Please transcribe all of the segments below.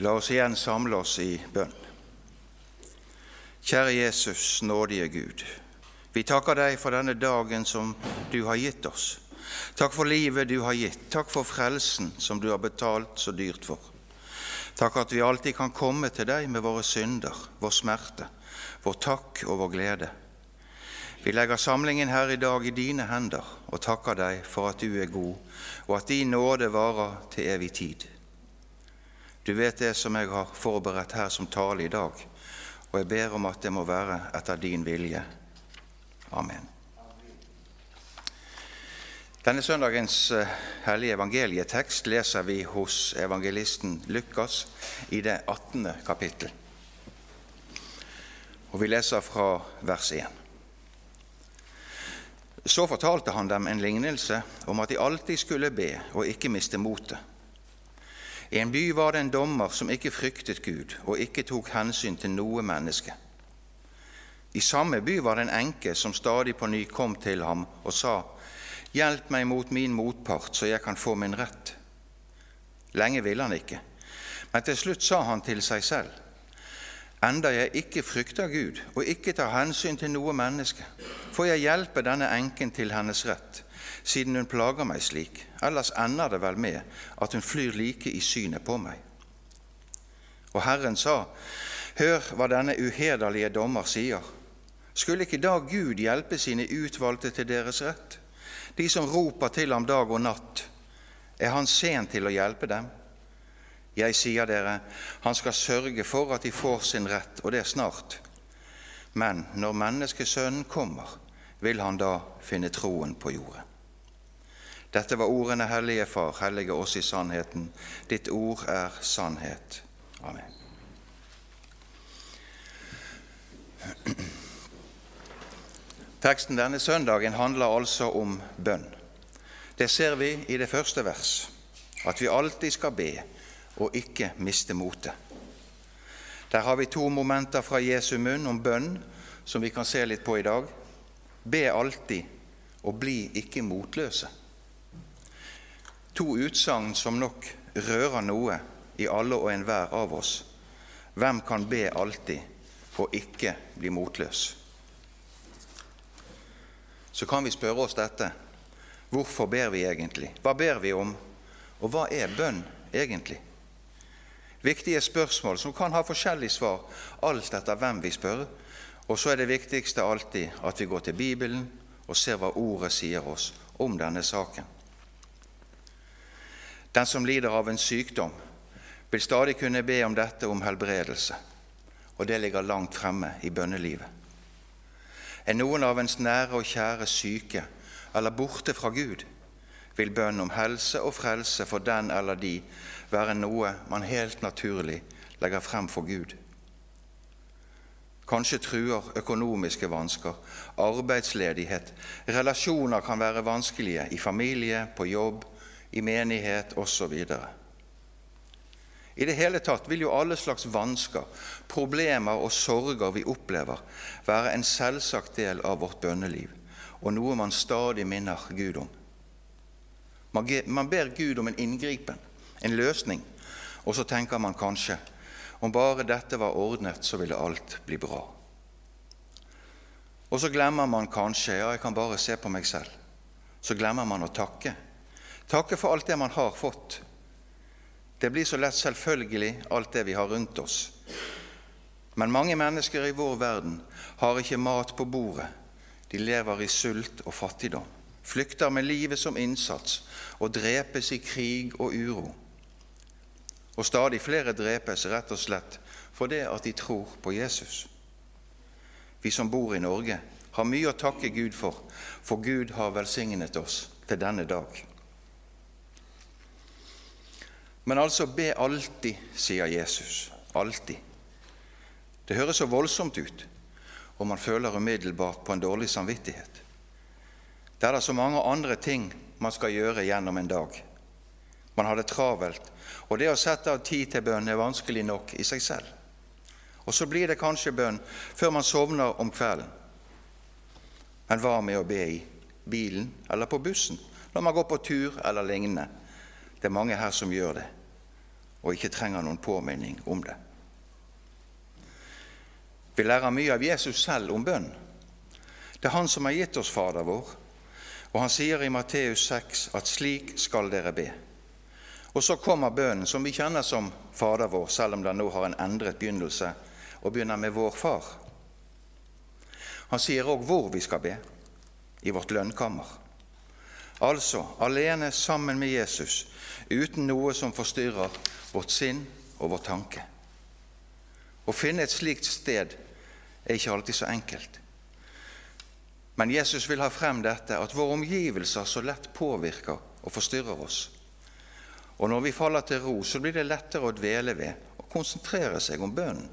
La oss igjen samle oss i bønn. Kjære Jesus, nådige Gud. Vi takker deg for denne dagen som du har gitt oss. Takk for livet du har gitt. Takk for frelsen som du har betalt så dyrt for. Takk at vi alltid kan komme til deg med våre synder, vår smerte, vår takk og vår glede. Vi legger samlingen her i dag i dine hender og takker deg for at du er god, og at din nåde varer til evig tid. Du vet det som jeg har forberedt her som tale i dag, og jeg ber om at det må være etter din vilje. Amen. Denne søndagens eh, hellige evangelietekst leser vi hos evangelisten Lukas i det 18. kapittel. Og vi leser fra vers 1. Så fortalte han dem en lignelse om at de alltid skulle be og ikke miste motet. I en by var det en dommer som ikke fryktet Gud og ikke tok hensyn til noe menneske. I samme by var det en enke som stadig på ny kom til ham og sa, Hjelp meg mot min motpart, så jeg kan få min rett. Lenge ville han ikke, men til slutt sa han til seg selv, Enda jeg ikke frykter Gud og ikke tar hensyn til noe menneske, får jeg hjelpe denne enken til hennes rett siden hun plager meg slik, ellers ender det vel med at hun flyr like i synet på meg. Og Herren sa, Hør hva denne uhederlige dommer sier. Skulle ikke da Gud hjelpe sine utvalgte til deres rett? De som roper til ham dag og natt, er han sen til å hjelpe dem? Jeg sier dere, han skal sørge for at de får sin rett, og det snart. Men når Menneskesønnen kommer, vil han da finne troen på jorden. Dette var ordene, Hellige Far, hellige oss i sannheten. Ditt ord er sannhet. Amen. Teksten denne søndagen handler altså om bønn. Det ser vi i det første vers, at vi alltid skal be og ikke miste motet. Der har vi to momenter fra Jesu munn om bønn som vi kan se litt på i dag. Be alltid, og bli ikke motløse. To utsagn som nok rører noe i alle og enhver av oss. Hvem kan be alltid og ikke bli motløs? Så kan vi spørre oss dette. Hvorfor ber vi egentlig? Hva ber vi om? Og hva er bønn egentlig? Viktige spørsmål som kan ha forskjellig svar, alt etter hvem vi spør. Og så er det viktigste alltid at vi går til Bibelen og ser hva Ordet sier oss om denne saken. Den som lider av en sykdom, vil stadig kunne be om dette om helbredelse, og det ligger langt fremme i bønnelivet. Er noen av ens nære og kjære syke eller borte fra Gud, vil bønn om helse og frelse for den eller de være noe man helt naturlig legger frem for Gud. Kanskje truer økonomiske vansker, arbeidsledighet, relasjoner kan være vanskelige i familie, på jobb, i menighet osv. I det hele tatt vil jo alle slags vansker, problemer og sorger vi opplever, være en selvsagt del av vårt bønneliv og noe man stadig minner Gud om. Man ber Gud om en inngripen, en løsning, og så tenker man kanskje om bare dette var ordnet, så ville alt bli bra. Og så glemmer man kanskje ja, jeg kan bare se på meg selv. Så glemmer man å takke Takke for alt det man har fått. Det blir så lett selvfølgelig, alt det vi har rundt oss. Men mange mennesker i vår verden har ikke mat på bordet. De lever i sult og fattigdom, flykter med livet som innsats og drepes i krig og uro. Og stadig flere drepes rett og slett for det at de tror på Jesus. Vi som bor i Norge, har mye å takke Gud for, for Gud har velsignet oss til denne dag. Men altså be alltid, sier Jesus. Alltid. Det høres så voldsomt ut, og man føler umiddelbart på en dårlig samvittighet. Det er da så mange andre ting man skal gjøre gjennom en dag. Man har det travelt, og det å sette av tid til bønn er vanskelig nok i seg selv. Og så blir det kanskje bønn før man sovner om kvelden. Men hva med å be i bilen eller på bussen, når man går på tur eller lignende? Det er mange her som gjør det. Og ikke trenger noen påminning om det. Vi lærer mye av Jesus selv om bønn. Det er Han som har gitt oss Fader vår, og han sier i Matteus 6 at slik skal dere be. Og så kommer bønnen som vi kjenner som Fader vår, selv om den nå har en endret begynnelse og begynner med Vår Far. Han sier òg hvor vi skal be, i vårt lønnkammer. Altså alene sammen med Jesus, uten noe som forstyrrer vårt sinn og vår tanke. Å finne et slikt sted er ikke alltid så enkelt. Men Jesus vil ha frem dette at våre omgivelser så lett påvirker og forstyrrer oss. Og når vi faller til ro, så blir det lettere å dvele ved og konsentrere seg om bønnen.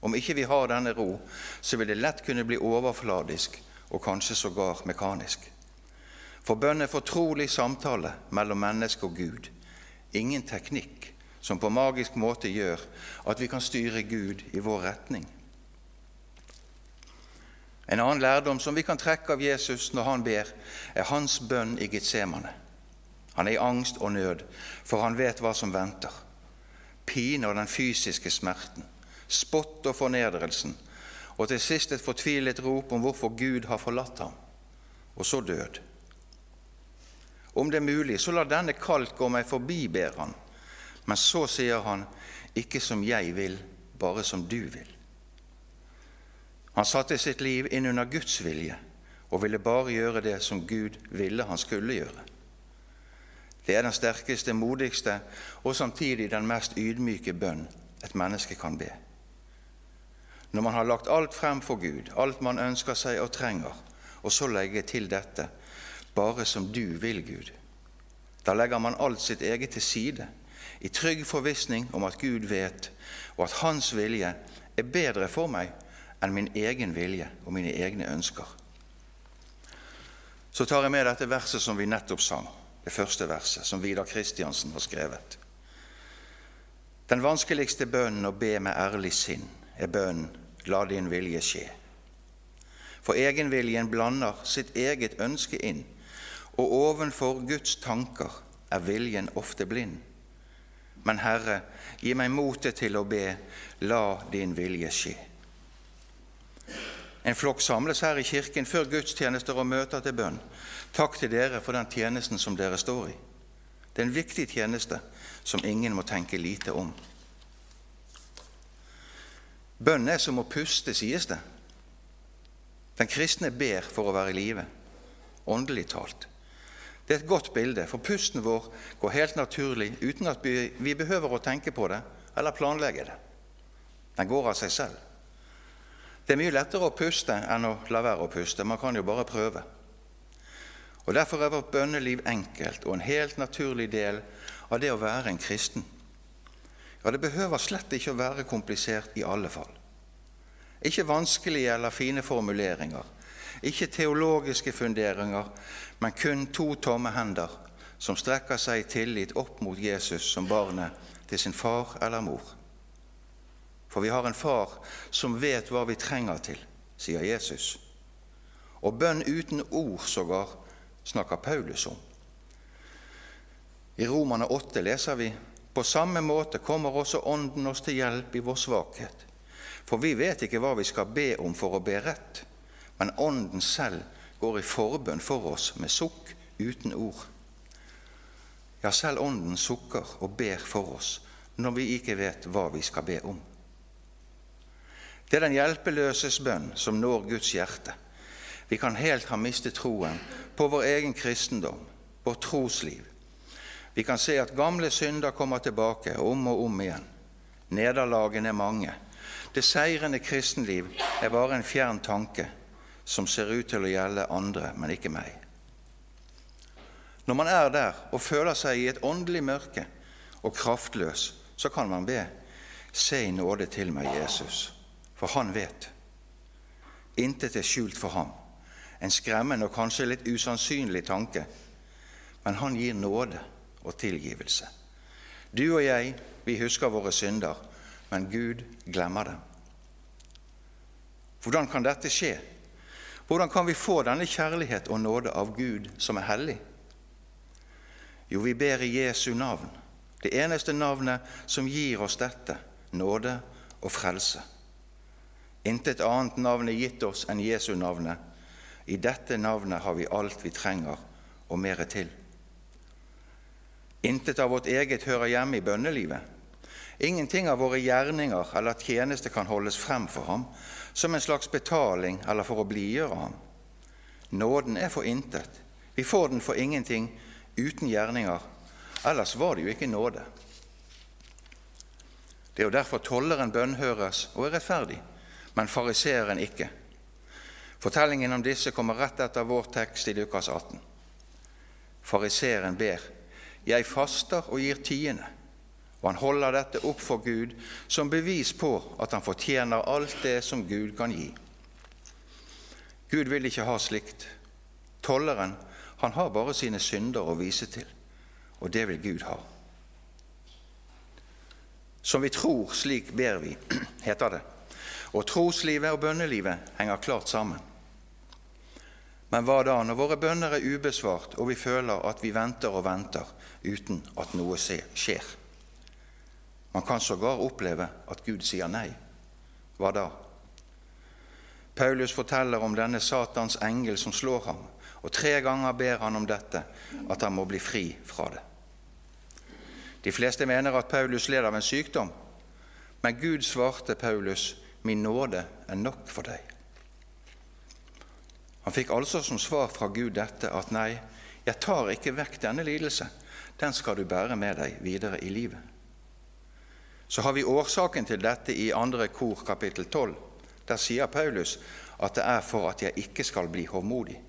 Om ikke vi har denne ro, så vil det lett kunne bli overfladisk og kanskje sågar mekanisk. For bønn er fortrolig samtale mellom menneske og Gud, ingen teknikk som på magisk måte gjør at vi kan styre Gud i vår retning. En annen lærdom som vi kan trekke av Jesus når han ber, er hans bønn i Getsemane. Han er i angst og nød, for han vet hva som venter. Pine og den fysiske smerten, spott og fornedrelsen, og til sist et fortvilet rop om hvorfor Gud har forlatt ham, og så død. Om det er mulig, så la denne kalk gå meg forbi, ber han. Men så sier han, ikke som jeg vil, bare som du vil. Han satte sitt liv inn under Guds vilje og ville bare gjøre det som Gud ville han skulle gjøre. Det er den sterkeste, modigste og samtidig den mest ydmyke bønn et menneske kan be. Når man har lagt alt frem for Gud, alt man ønsker seg og trenger, og så legger til dette bare som du vil, Gud. Da legger man alt sitt eget til side, i trygg forvissning om at Gud vet, og at Hans vilje er bedre for meg enn min egen vilje og mine egne ønsker. Så tar jeg med dette verset som vi nettopp sang det første verset, som Vidar Kristiansen har skrevet. Den vanskeligste bønnen å be med ærlig sinn er bønnen 'La din vilje skje'. For egenviljen blander sitt eget ønske inn, og ovenfor Guds tanker er viljen ofte blind. Men Herre, gi meg motet til å be 'La din vilje skje'. En flokk samles her i kirken før gudstjenester og møter til bønn. Takk til dere for den tjenesten som dere står i. Det er en viktig tjeneste som ingen må tenke lite om. Bønn er som å puste, sies det. Den kristne ber for å være i live, åndelig talt. Det er et godt bilde, for pusten vår går helt naturlig uten at vi behøver å tenke på det eller planlegge det. Den går av seg selv. Det er mye lettere å puste enn å la være å puste. Man kan jo bare prøve. Og Derfor er vårt bønneliv enkelt og en helt naturlig del av det å være en kristen. Ja, Det behøver slett ikke å være komplisert i alle fall. Ikke vanskelige eller fine formuleringer, ikke teologiske funderinger, men kun to tomme hender som strekker seg i tillit opp mot Jesus som barnet til sin far eller mor. For vi har en far som vet hva vi trenger til, sier Jesus. Og bønn uten ord sågar snakker Paulus om. I Romane 8 leser vi på samme måte kommer også Ånden oss til hjelp i vår svakhet. For vi vet ikke hva vi skal be om for å be rett, men Ånden selv går i forbønn for oss med sukk uten ord. Ja, selv Ånden sukker og ber for oss når vi ikke vet hva vi skal be om. Det er den hjelpeløses bønn som når Guds hjerte. Vi kan helt ha mistet troen på vår egen kristendom, vårt trosliv. Vi kan se at gamle synder kommer tilbake om og om igjen. Nederlagene er mange. Det seirende kristenliv er bare en fjern tanke som ser ut til å gjelde andre, men ikke meg. Når man er der og føler seg i et åndelig mørke og kraftløs, så kan man be Se i nåde til meg, Jesus, for han vet. Intet er skjult for ham en skremmende og kanskje litt usannsynlig tanke, men han gir nåde og tilgivelse. Du og jeg, vi husker våre synder, men Gud glemmer dem. Hvordan kan dette skje? Hvordan kan vi få denne kjærlighet og nåde av Gud som er hellig? Jo, vi ber i Jesu navn, Det eneste navnet som gir oss dette, nåde og frelse. Intet annet navn er gitt oss enn Jesu navnet. I dette navnet har vi alt vi trenger, og mere til. Intet av vårt eget hører hjemme i bønnelivet. Ingenting av våre gjerninger eller tjeneste kan holdes frem for ham som en slags betaling eller for å blidgjøre ham. Nåden er for intet. Vi får den for ingenting uten gjerninger. Ellers var det jo ikke nåde. Det er jo derfor tolleren bønnhøres og er rettferdig, men fariseeren ikke. Fortellingen om disse kommer rett etter vår tekst i Lukas 18. Fariseeren ber, 'Jeg faster og gir tiende', og han holder dette opp for Gud som bevis på at han fortjener alt det som Gud kan gi. Gud vil ikke ha slikt. Tolleren han har bare sine synder å vise til, og det vil Gud ha. Som vi tror, slik ber vi, heter det. Og troslivet og bønnelivet henger klart sammen. Men hva da når våre bønner er ubesvart, og vi føler at vi venter og venter uten at noe skjer? Man kan sågar oppleve at Gud sier nei. Hva da? Paulus forteller om denne Satans engel som slår ham, og tre ganger ber han om dette, at han må bli fri fra det. De fleste mener at Paulus led av en sykdom, men Gud svarte Paulus, 'Min nåde er nok for deg'. Han fikk altså som svar fra Gud dette at 'nei, jeg tar ikke vekk denne lidelse', den skal du bære med deg videre i livet. Så har vi årsaken til dette i andre kor kapittel 12. Der sier Paulus at det er for at jeg ikke skal bli hovmodig.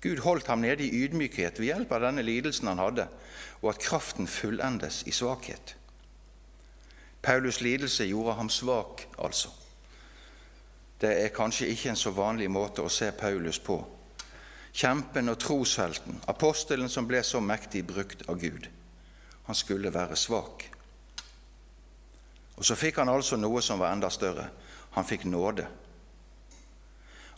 Gud holdt ham nede i ydmykhet ved hjelp av denne lidelsen han hadde, og at kraften fullendes i svakhet. Paulus' lidelse gjorde ham svak, altså. Det er kanskje ikke en så vanlig måte å se Paulus på. Kjempen og troshelten, apostelen som ble så mektig brukt av Gud. Han skulle være svak. Og så fikk han altså noe som var enda større. Han fikk nåde.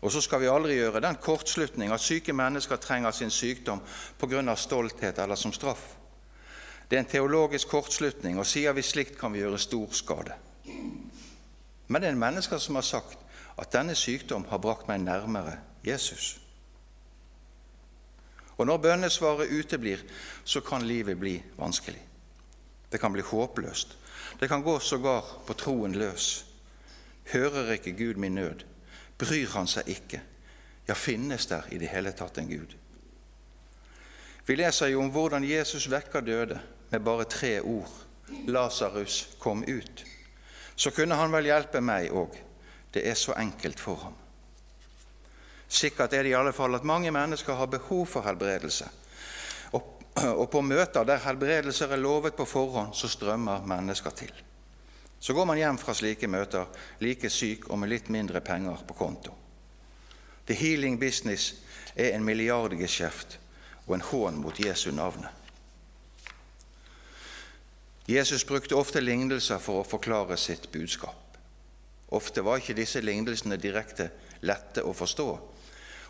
Og så skal vi aldri gjøre den kortslutning at syke mennesker trenger sin sykdom pga. stolthet eller som straff. Det er en teologisk kortslutning, og sier vi slikt, kan vi gjøre stor skade. Men det er mennesker som har sagt at denne sykdom har brakt meg nærmere Jesus. Og når bønnesvaret uteblir, så kan livet bli vanskelig. Det kan bli håpløst. Det kan gå sågar på troen løs. Hører ikke Gud min nød? bryr han seg ikke. Ja, finnes der i det hele tatt en Gud? Vi leser jo om hvordan Jesus vekker døde med bare tre ord. Lasarus, kom ut. Så kunne han vel hjelpe meg òg. Det er så enkelt for ham. Sikkert er det i alle fall at mange mennesker har behov for helbredelse. Og på møter der helbredelser er lovet på forhånd, så strømmer mennesker til. Så går man hjem fra slike møter like syk og med litt mindre penger på konto. The healing business er en milliardgeskjeft og en hån mot Jesu navnet. Jesus brukte ofte lignelser for å forklare sitt budskap. Ofte var ikke disse lignelsene direkte lette å forstå,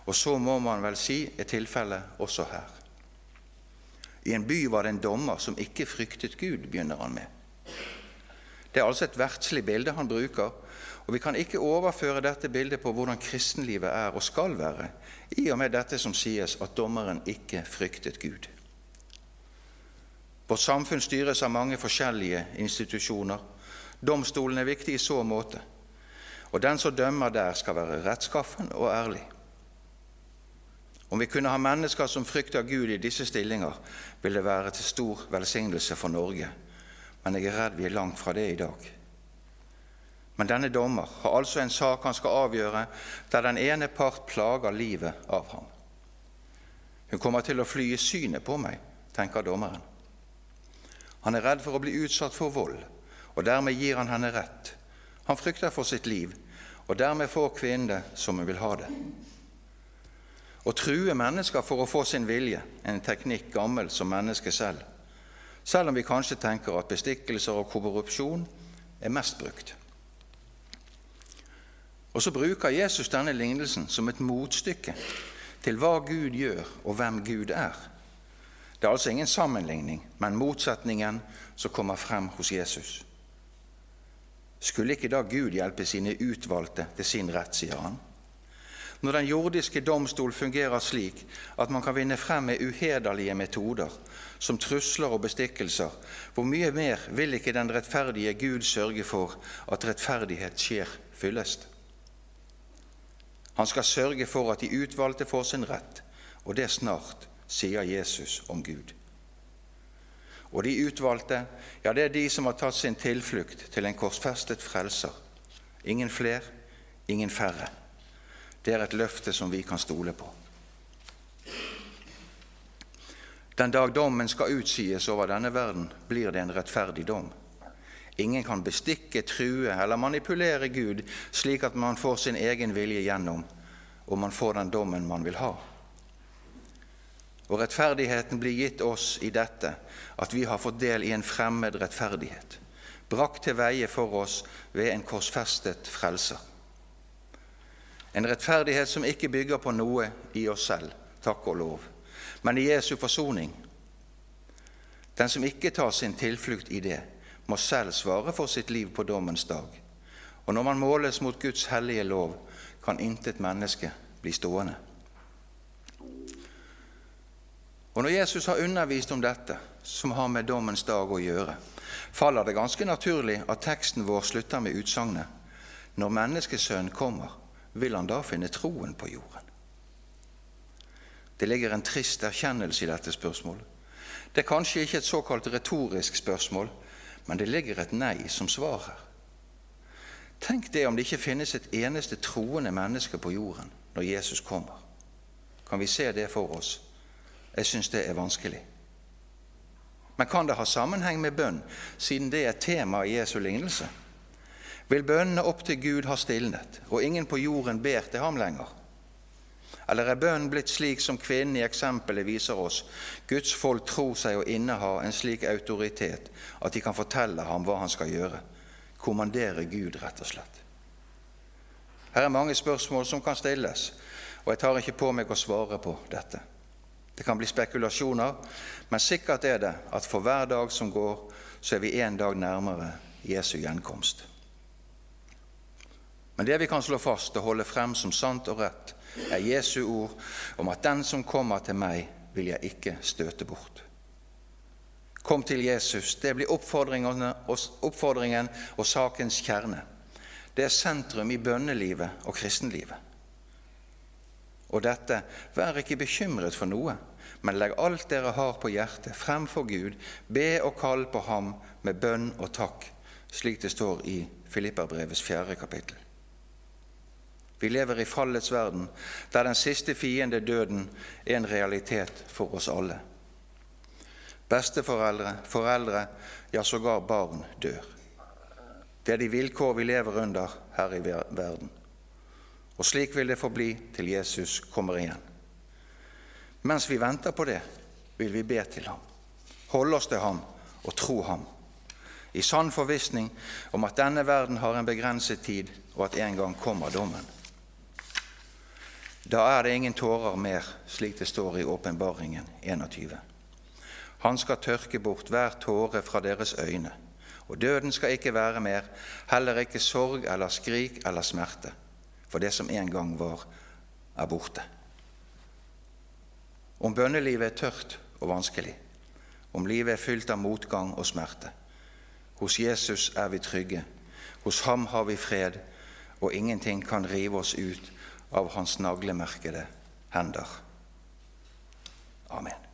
og så må man vel si er tilfellet også her. I en by var det en dommer som ikke fryktet Gud, begynner han med. Det er altså et verdslig bilde han bruker, og vi kan ikke overføre dette bildet på hvordan kristenlivet er og skal være, i og med dette som sies at dommeren ikke fryktet Gud. Vårt samfunn styres av mange forskjellige institusjoner. Domstolen er viktig i så måte. Og den som dømmer der, skal være rettskaffen og ærlig. Om vi kunne ha mennesker som frykter Gud i disse stillinger, ville det være til stor velsignelse for Norge men jeg er redd vi er langt fra det i dag. Men denne dommer har altså en sak han skal avgjøre, der den ene part plager livet av ham. Hun kommer til å fly i synet på meg, tenker dommeren. Han er redd for å bli utsatt for vold, og dermed gir han henne rett. Han frykter for sitt liv, og dermed får kvinnen det som hun vil ha det. Å true mennesker for å få sin vilje, en teknikk gammel som mennesket selv selv om vi kanskje tenker at bestikkelser og korrupsjon er mest brukt. Og så bruker Jesus denne lignelsen som et motstykke til hva Gud gjør, og hvem Gud er. Det er altså ingen sammenligning, men motsetningen som kommer frem hos Jesus. Skulle ikke da Gud hjelpe sine utvalgte til sin rett, sier han? Når den jordiske domstol fungerer slik at man kan vinne frem med uhederlige metoder, som trusler og bestikkelser, hvor mye mer vil ikke den rettferdige Gud sørge for at rettferdighet skjer fyllest? Han skal sørge for at de utvalgte får sin rett, og det snart, sier Jesus om Gud. Og de utvalgte, ja, det er de som har tatt sin tilflukt til en korsfestet frelser. Ingen fler, ingen færre. Det er et løfte som vi kan stole på. Den dag dommen skal utsies over denne verden, blir det en rettferdig dom. Ingen kan bestikke, true eller manipulere Gud slik at man får sin egen vilje gjennom, og man får den dommen man vil ha. Og rettferdigheten blir gitt oss i dette, at vi har fått del i en fremmed rettferdighet, brakt til veie for oss ved en korsfestet frelser. En rettferdighet som ikke bygger på noe i oss selv, takk og lov, men i Jesu forsoning. Den som ikke tar sin tilflukt i det, må selv svare for sitt liv på dommens dag. Og når man måles mot Guds hellige lov, kan intet menneske bli stående. Og Når Jesus har undervist om dette, som har med dommens dag å gjøre, faller det ganske naturlig at teksten vår slutter med utsagnet Når Menneskesønnen kommer, vil han da finne troen på jorden? Det ligger en trist erkjennelse i dette spørsmålet. Det er kanskje ikke et såkalt retorisk spørsmål, men det ligger et nei som svar her. Tenk det om det ikke finnes et eneste troende menneske på jorden når Jesus kommer. Kan vi se det for oss? Jeg syns det er vanskelig. Men kan det ha sammenheng med bønn, siden det er tema i Jesu lignelse? Vil bønnene opp til Gud ha stilnet, og ingen på jorden ber til ham lenger? Eller er bønnen blitt slik som kvinnen i eksempelet viser oss? Guds folk tror seg å inneha en slik autoritet at de kan fortelle ham hva han skal gjøre. Kommandere Gud, rett og slett. Her er mange spørsmål som kan stilles, og jeg tar ikke på meg å svare på dette. Det kan bli spekulasjoner, men sikkert er det at for hver dag som går, så er vi en dag nærmere Jesu gjenkomst. Men det vi kan slå fast og holde frem som sant og rett, er Jesu ord om at den som kommer til meg, vil jeg ikke støte bort. Kom til Jesus. Det blir oppfordringen og sakens kjerne. Det er sentrum i bønnelivet og kristenlivet. Og dette, vær ikke bekymret for noe, men legg alt dere har på hjertet, fremfor Gud. Be og kall på ham med bønn og takk, slik det står i Filipperbrevets fjerde kapittel. Vi lever i fallets verden, der den siste fiende, døden, er en realitet for oss alle. Besteforeldre, foreldre, ja sågar barn dør. Det er de vilkår vi lever under her i verden. Og slik vil det forbli til Jesus kommer igjen. Mens vi venter på det, vil vi be til ham, holde oss til ham og tro ham, i sann forvissning om at denne verden har en begrenset tid, og at en gang kommer dommen. Da er det ingen tårer mer, slik det står i Åpenbaringen 21. Han skal tørke bort hver tåre fra deres øyne, og døden skal ikke være mer, heller ikke sorg eller skrik eller smerte, for det som en gang var, er borte. Om bønnelivet er tørt og vanskelig, om livet er fylt av motgang og smerte, hos Jesus er vi trygge, hos ham har vi fred, og ingenting kan rive oss ut av hans naglemerkede hender. Amen.